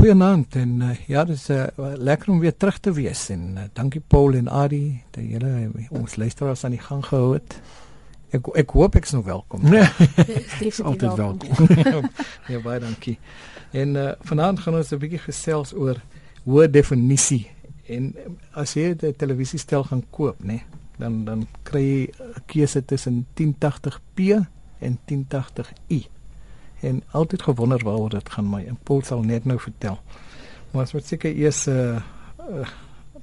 goeienaand en uh, ja, dit is uh, lekker om weer terug te wees en uh, dankie Paul en Adi dat julle ons luisteraars aan die gang gehou het. Ek ek hoop ek's nog welkom. Nee, altyd welkom. ja, baie dankie. En uh, vanaand gaan ons 'n bietjie gesels oor hoë definisie en as jy 'n televisiestel gaan koop, nê, nee, dan dan kry jy 'n keuse tussen 1080p en 1080i en altyd gewonder waaroor dit gaan my impuls sal net nou vertel. Maar as wat seker eers 'n uh, uh,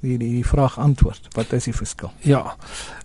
die die vraag antwoord. Wat is die verskil? Ja.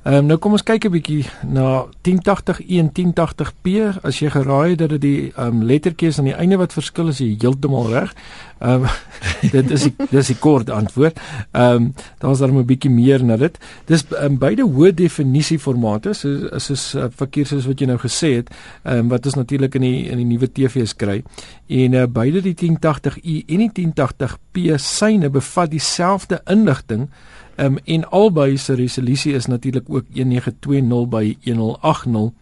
Ehm um, nou kom ons kyk 'n bietjie na 1080i en 1080p. As jy geraai het dat dit die ehm um, lettertjies aan die einde wat verskil is, jy heeltemal reg. Ehm um, dit is die dis die kort antwoord. Ehm um, daar's dan 'n bietjie meer na dit. Dis um, beide hoë definisie formate, so is uh, verkeer soos wat jy nou gesê het, ehm um, wat ons natuurlik in die in die nuwe TV's kry. En uh, beide die 1080i en die 1080p syne bevat dieselfde inligting. Ehm um, en albei se resolusie is natuurlik ook 1920 by 1080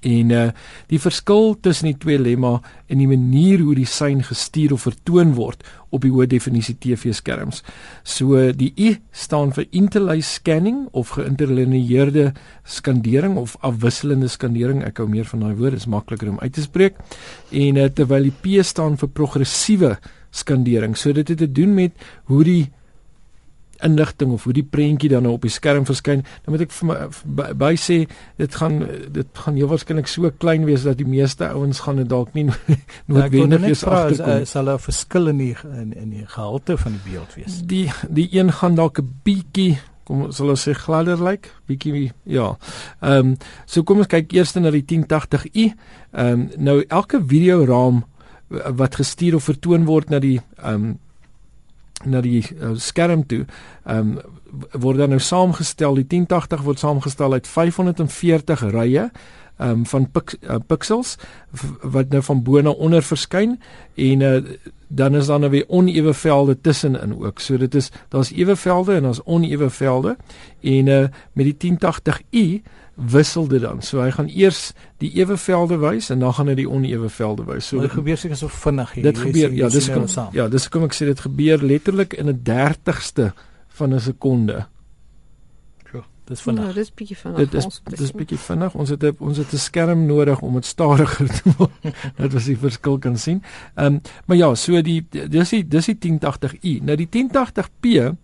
En uh die verskil tussen die twee lemma in die manier hoe die sein gestuur of vertoon word op die hoë definisie TV-skerms. So die I staan vir interlace scanning of geïnterlineerde skandering of afwisselende skandering. Ek hou meer van daai woord, dit is makliker om uit te spreek. En uh, terwyl die P staan vir progressiewe skandering. So dit het te doen met hoe die inligting of hoe die prentjie dan nou op die skerm verskyn, dan moet ek vir my by, by sê dit gaan dit gaan heel waarskynlik so klein wees dat die meeste ouens gaan dit dalk nie noodwendig eens agterkom. Sal daar verskil in die in, in die gehalte van die beeld wees? Die die een gaan dalk 'n bietjie kom sal ons sê gladder lyk like, bietjie ja. Ehm um, so kom ons kyk eers na die 1080i. Ehm um, nou elke videoraam wat gestuur of vertoon word na die ehm um, na die uh, skerm toe. Ehm um, word dan nou saamgestel, die 1080 word saamgestel uit 540 rye ehm um, van pix, uh, pixels wat nou van bo na onder verskyn en uh, dan is daar nou weer onewe velde tussenin ook. So dit is daar's ewe velde en daar's onewe velde en uh, met die 1080i wissel dit dan. So hy gaan eers die ewe velde wys en dan gaan hy die onewe velde wys. So dit gebeur seker so vinnig hier. Dit gebeur ja, dis kom, ja, dis kom ek sê dit gebeur letterlik in 'n 30ste van 'n sekonde. Ja, dis vinnig. Ja, dis bietjie vinnig. Dit is dis bietjie vinnig. Ons het ons het 'n skerm nodig om dit stadiger te maak. dat was die verskil kan sien. Ehm um, maar ja, so die dis die dis die 1080i. Nou die 1080p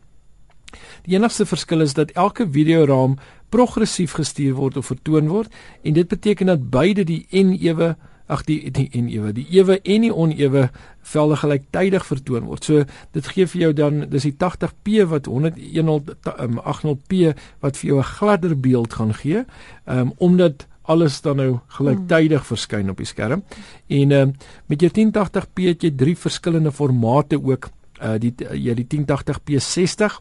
Die enigste verskil is dat elke videoraam progressief gestuur word of vertoon word en dit beteken dat beide die en ewe ag die die en ewe die ewe en die onewe velde gelyktydig vertoon word. So dit gee vir jou dan dis die 80p wat 180p um, wat vir jou 'n gladder beeld gaan gee. Um omdat alles dan nou gelyktydig hmm. verskyn op die skerm. En um met jou 1080p het jy drie verskillende formate ook. Uh die jy die 1080p 60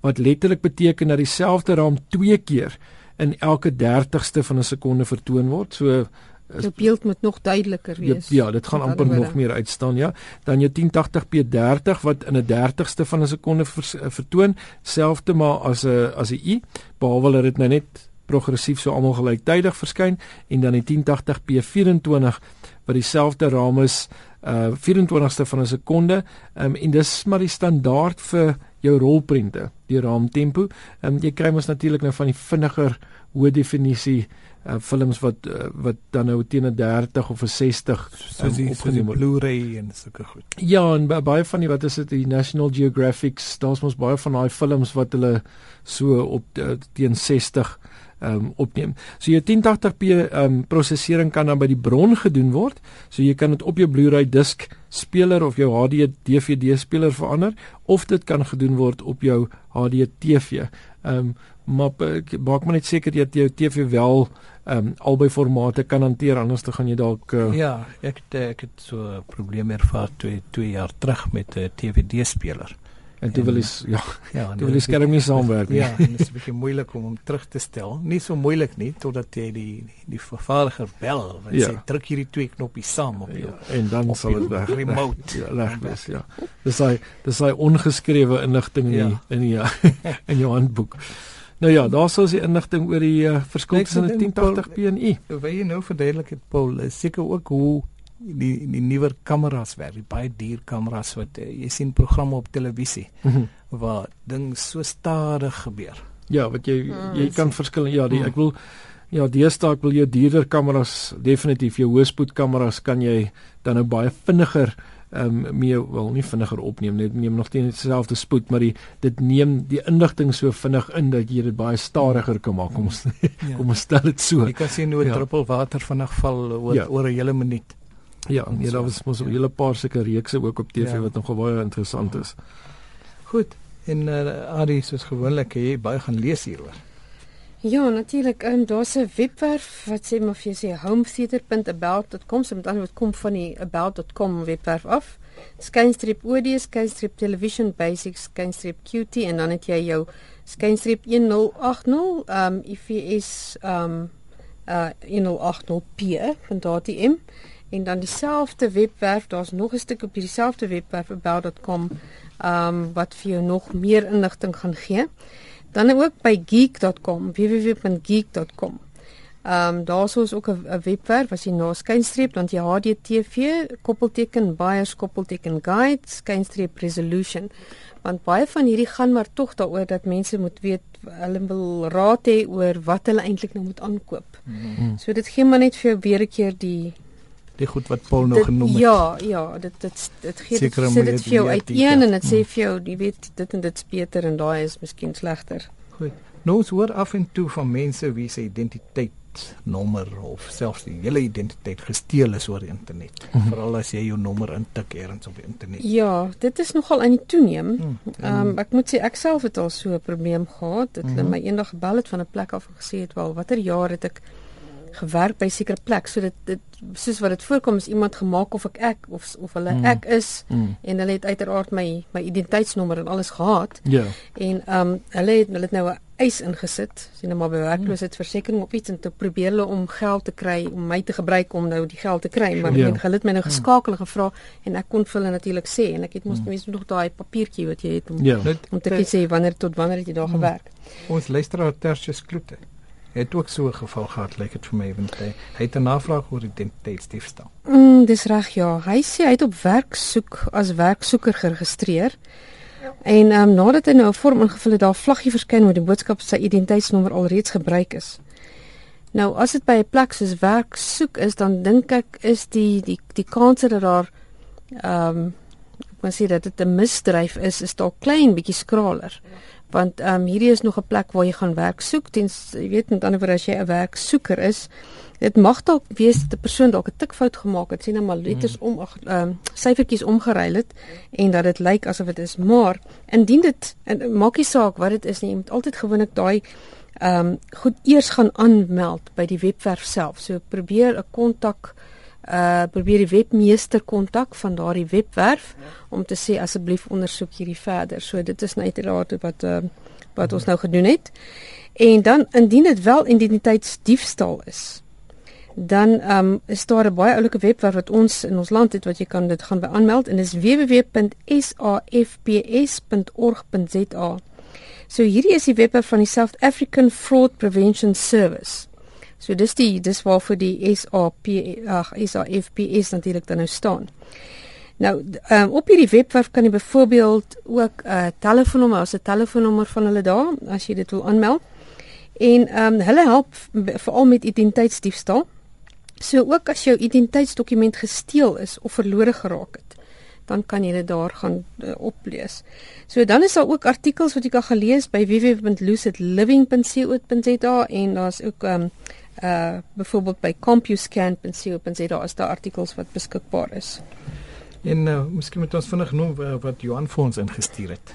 wat letterlik beteken dat dieselfde raam twee keer in elke 30ste van 'n sekonde vertoon word. So die beeld moet nog duideliker wees. Ja, ja dit gaan amper nog meer uitstaan, ja. Dan jou 1080p 30 wat in 'n 30ste van 'n sekonde ver, vertoon, selfde maar as 'n as 'n i, behalwe dat dit nou net progressief so almal gelyktydig verskyn en dan die 1080p 24 wat dieselfde raam is uh 24ste van 'n sekonde um, en dis maar die standaard vir jou rolprente die raamtempo. Ehm um, jy kry mos natuurlik nou van die vinniger hoë definisie uh, films wat uh, wat dan nou teen 'n 30 of 'n 60 soos die, um, die Blu-ray en sulke goed. Ja, en baie van die wat is dit die National Geographics, daar's mos baie van daai films wat hulle so op uh, teen 60 ehm um, opneem. So jou 1080p ehm um, prosesering kan dan by die bron gedoen word. So jy kan dit op jou Blu-ray disk speler of jou HD DVD speler verander of dit kan gedoen word op jou HD TV. Ehm um, maar maak maar net seker dat jou TV wel ehm um, albei formate kan hanteer anders dan gaan jy dalk uh, Ja, ek het, ek het so 'n probleem ervaar 2 2 jaar terug met 'n DVD speler. En toe wil jy ja, ja, toe wil jy skerm nie saamwerk nie. Ja, dit is 'n bietjie moeilik om hom terug te stel. Nie so moeilik nie totdat jy die die, die vervaardiger bel en ja. sê druk hierdie twee knoppies saam op jou. Ja, en dan sal dit weg. Remote. Ja, leg wees, ja. Dis hy dis hy ongeskrewe inligting in ja. die, in die, in jou handboek. Nou ja, daar sou die inligting oor die uh, verskil tussen 'n 1080p en i. Wil jy nou verduidelik het Paul, seker ook hoe die die nuwer kameras werk, die baie duur kameras wat uh, jy sien programme op televisie mm -hmm. waar ding so stadig gebeur. Ja, wat jy mm, jy kan verskil ja, die mm. ek wil ja, deesdae ek wil jou duurder kameras definitief jou hoëspoed kameras kan jy dan nou baie vinniger ehm um, meer wel nie vinniger opneem net neem nog teen dieselfde spoed maar die dit neem die inligting so vinnig in dat jy dit baie stadiger kan maak kom ons ja. kom ons stel dit so jy kan sien hoe 'n ja. druppel water vinnig val oor ja. oor 'n hele minuut Ja, nee, daar was mos 'n hele paar sulke reekse ook op TV ja. wat nog baie interessant is. Goed. En uh, Adi, soos gewoonlik, jy baie gaan lees hieroor. Ja, natuurlik. En daar's 'n webwerf wat sê maar vir sê hometheater.about.com, so met ander woord kom van die about.com webwerf af. Skynstrip OD, skynstrip television basics, skynstrip QT en dan het jy jou skynstrip 1080 um IFS um uh 1080p van daardie M en dan dieselfde webwerf, daar's nog 'n stuk op dieselfde webwerf about.com um wat vir jou nog meer inligting gaan gee. Dan ook by geek.com, www.geek.com. Ehm um, daar's ons ook 'n webwerf as jy na skynstreep dan jy HDTV koppelteken buyers koppelteken guide skynstreep resolution. Want baie van hierdie gaan maar tog daaroor dat mense moet weet hulle wil raad hê oor wat hulle eintlik nou moet aankoop. Mm -hmm. So dit gee maar net vir jou weer 'n keer die die goed wat Paul nou genoem het. Ja, ja, dit dit dit gee dit sê dit vir jou uiteen en dit sê vir jou, jy weet, dit en dit is beter en daai is miskien slegter. Goed. Nou ons hoor af en toe van mense wie se identiteit nommer of selfs die hele identiteit gesteel is oor die internet. Mm -hmm. Veral as jy jou nommer intik eers op die internet. Ja, dit is nogal aan die toeneem. Mm, ehm um, ek moet sê ek self het al so 'n probleem gehad. Dit mm -hmm. my eendag gebel het van 'n plek af en gesê het wel watter jaar het ek gewerk by sekere plek so dit dit soos wat dit voorkom is iemand gemaak of ek ek of of hulle mm. ek is mm. en hulle het uiteraard my my identiteitsnommer en alles gehad. Ja. En ehm um, hulle het hulle het nou 'n eis ingesit, sien nou maar by werkloosheidsversekering op iets en te probeer hulle om geld te kry om my te gebruik om nou die geld te kry, maar ja. hulle het my nou mm. geskakel en gevra en ek kon vir hulle natuurlik sê en ek het mos mm. nog daai papiertjie wat jy het om ja. om te sê wanneer tot wanneer het jy daar mm. gewerk. Ons luisteraar Tertius Kloete het ook so 'n geval gehad, lyk like dit vir my want hy, hy het 'n navraag oor identiteitsdiefstal. Mm, dis reg ja. Hy sê hy het op werk soek as werksoeker geregistreer. En ehm um, nadat hy nou 'n vorm ingevul het, daar vlaggie verskyn met die boodskap sy identiteitsnommer alreeds gebruik is. Nou as dit by 'n plek soos werk soek is, dan dink ek is die die die kans dat daar ehm um, ek moet sê dat dit 'n misdryf is, is dalk klein bietjie skraler. Want ehm um, hierdie is nog 'n plek waar jy gaan werk soek tens jy weet met ander woorde as jy 'n werksoeker is dit mag dalk wees dat 'n persoon dalk 'n tikfout gemaak het. Sien nou maar letters mm. om ehm um, syfertjies omgeruil het en dat dit lyk asof dit is. Maar indien dit en maak nie saak wat dit is nie jy moet altyd gewoonlik daai ehm um, goed eers gaan aanmeld by die webwerf self. So probeer 'n kontak uh probeer die webmeester kontak van daardie webwerf ja. om te sê asseblief ondersoek hierdie verder. So dit is net raad wat uh wat ons nou gedoen het. En dan indien dit wel identiteitsdiefstal is, dan um is daar 'n baie oulike webwerf wat ons in ons land het wat jy kan dit gaan beaanmeld en dis www.safps.org.za. So hierdie is die webwerf van die South African Fraud Prevention Service. So dis die dis waarvoor die SAP ag SAFPS natuurlik dan nou staan. Nou um, op hierdie webwerf kan jy byvoorbeeld ook 'n uh, telefoonnommer, as 'n telefoonnommer van hulle daar as jy dit wil aanmeld. En ehm um, hulle help veral met identiteitsdiefstal. So ook as jou identiteitsdokument gesteel is of verlore geraak het, dan kan jy dit daar gaan uh, oplees. So dan is daar ook artikels wat jy kan gelees by www.lucidliving.co.za en daar's ook ehm um, uh byvoorbeeld by compuscan.co.za is daar artikels wat beskikbaar is. En uh, miskien moet ons vinnig noem uh, wat Johan vir ons ingestuur het.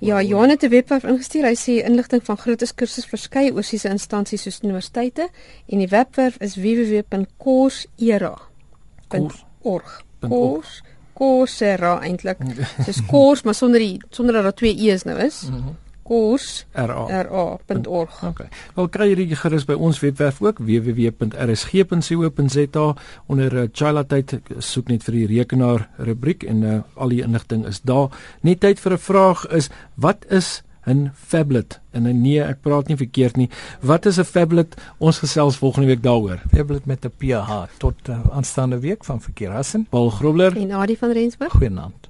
Ja, Johan het 'n webwerf ingestuur. Hy sê inligting van gratis kursusse verskeie oorsiese instansies soos universiteite en die webwerf is www.coursera.org. Course Coursera eintlik. Dis course maar sonder die sonder dat daar twee e's nou is. Mm -hmm kurs.ra.org. Okay. Wel kry jy dit gerus by ons webwerf ook www.rsg.co.za onder uh, Chila tyd soek net vir die rekenaar rubriek en uh, al die inligting is daar. Net tyd vir 'n vraag is wat is 'n phablet. En nee, ek praat nie verkeerd nie. Wat is 'n phablet? Ons gesels volgende week daaroor. Phablet met 'n PH tot uh, aanstaande week van Verkeer Hassen. Paul Grobler En Adie van Rensburg. Goeienaand.